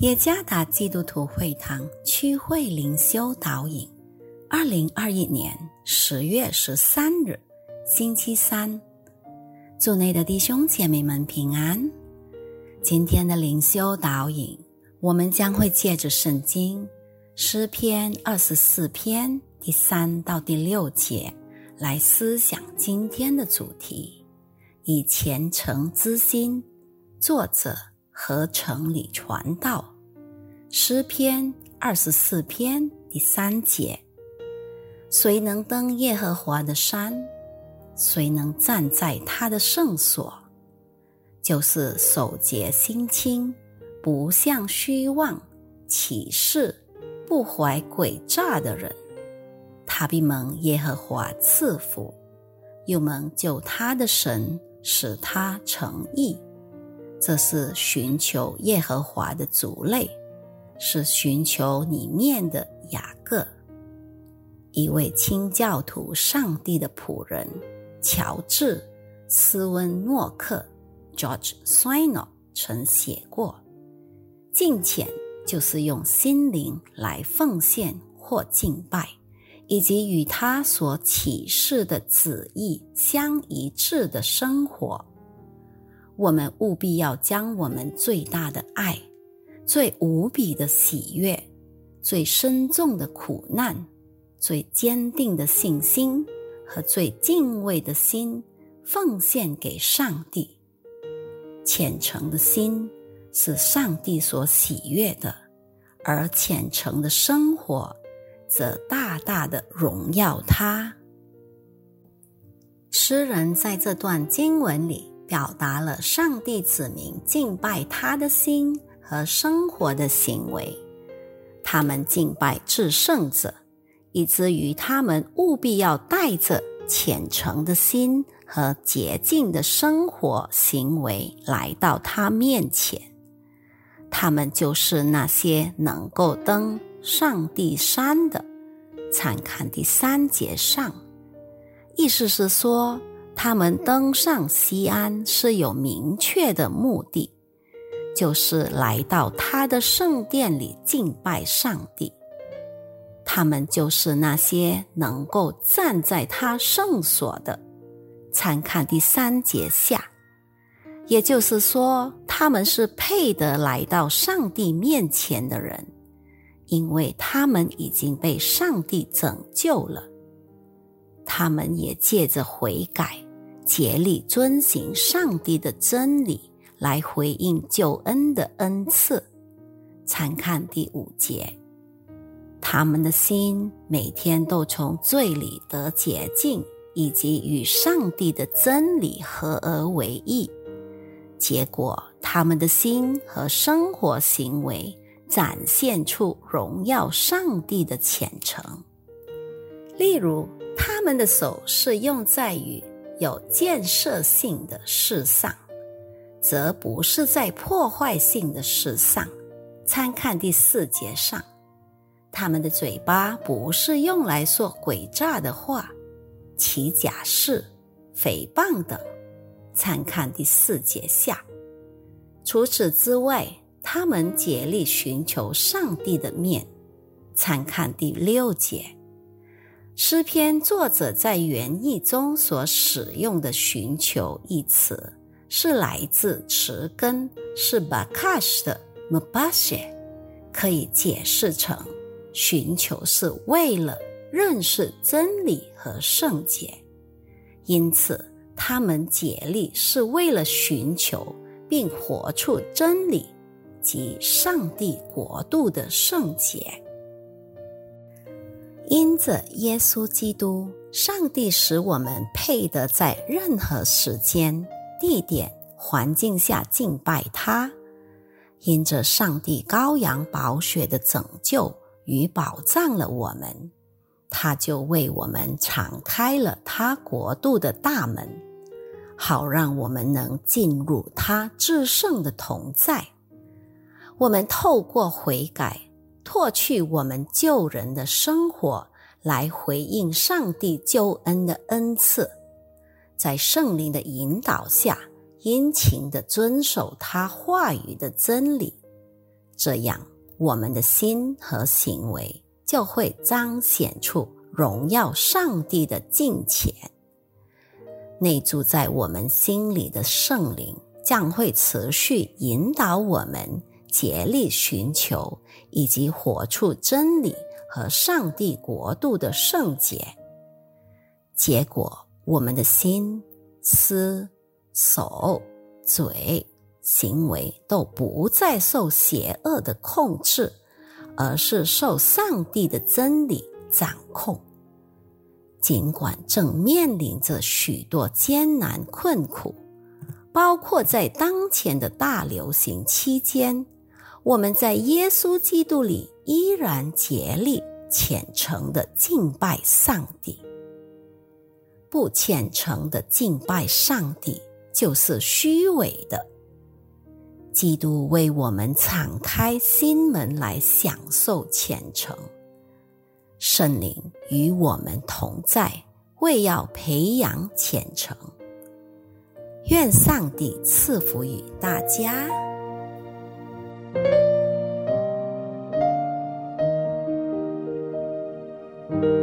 耶加达基督徒会堂区会灵修导引，二零二一年十月十三日，星期三，祝内的弟兄姐妹们平安。今天的灵修导引，我们将会借着圣经诗篇二十四篇第三到第六节来思想今天的主题：以虔诚之心。作者。和城里传道，诗篇二十四篇第三节：谁能登耶和华的山？谁能站在他的圣所？就是守节心清，不向虚妄起誓，不怀诡诈的人。他必蒙耶和华赐福，又蒙救他的神使他成义。这是寻求耶和华的族类，是寻求里面的雅各，一位清教徒上帝的仆人乔治·斯温诺克 （George s i n o 曾写过：“敬虔就是用心灵来奉献或敬拜，以及与他所启示的旨意相一致的生活。”我们务必要将我们最大的爱、最无比的喜悦、最深重的苦难、最坚定的信心和最敬畏的心奉献给上帝。虔诚的心是上帝所喜悦的，而虔诚的生活则大大的荣耀他。诗人在这段经文里。表达了上帝子民敬拜他的心和生活的行为。他们敬拜至圣者，以至于他们务必要带着虔诚的心和洁净的生活行为来到他面前。他们就是那些能够登上帝山的。参看第三节上，意思是说。他们登上西安是有明确的目的，就是来到他的圣殿里敬拜上帝。他们就是那些能够站在他圣所的。参看第三节下，也就是说，他们是配得来到上帝面前的人，因为他们已经被上帝拯救了。他们也借着悔改，竭力遵行上帝的真理，来回应救恩的恩赐。参看第五节，他们的心每天都从罪里得洁净，以及与上帝的真理合而为一。结果，他们的心和生活行为展现出荣耀上帝的虔诚。例如，他们的手是用在与有建设性的事上，则不是在破坏性的事上。参看第四节上，他们的嘴巴不是用来说诡诈的话、起假誓、诽谤等。参看第四节下。除此之外，他们竭力寻求上帝的面。参看第六节。诗篇作者在原意中所使用的“寻求”一词，是来自词根是 bakash 的 “mabash”，可以解释成寻求是为了认识真理和圣洁，因此他们竭力是为了寻求并活出真理及上帝国度的圣洁。因着耶稣基督，上帝使我们配得在任何时间、地点、环境下敬拜他。因着上帝羔羊宝血的拯救与保障了我们，他就为我们敞开了他国度的大门，好让我们能进入他至圣的同在。我们透过悔改。脱去我们救人的生活，来回应上帝救恩的恩赐，在圣灵的引导下，殷勤的遵守他话语的真理，这样我们的心和行为就会彰显出荣耀上帝的敬虔。内住在我们心里的圣灵将会持续引导我们竭力寻求以及活出真理和上帝国度的圣洁。结果，我们的心、思、手、嘴、行为都不再受邪恶的控制，而是受上帝的真理掌控。尽管正面临着许多艰难困苦，包括在当前的大流行期间，我们在耶稣基督里依然竭力虔诚的敬拜上帝。不虔诚的敬拜上帝就是虚伪的。基督为我们敞开心门来享受虔诚，圣灵与我们同在，为要培养虔诚。愿上帝赐福于大家。thank you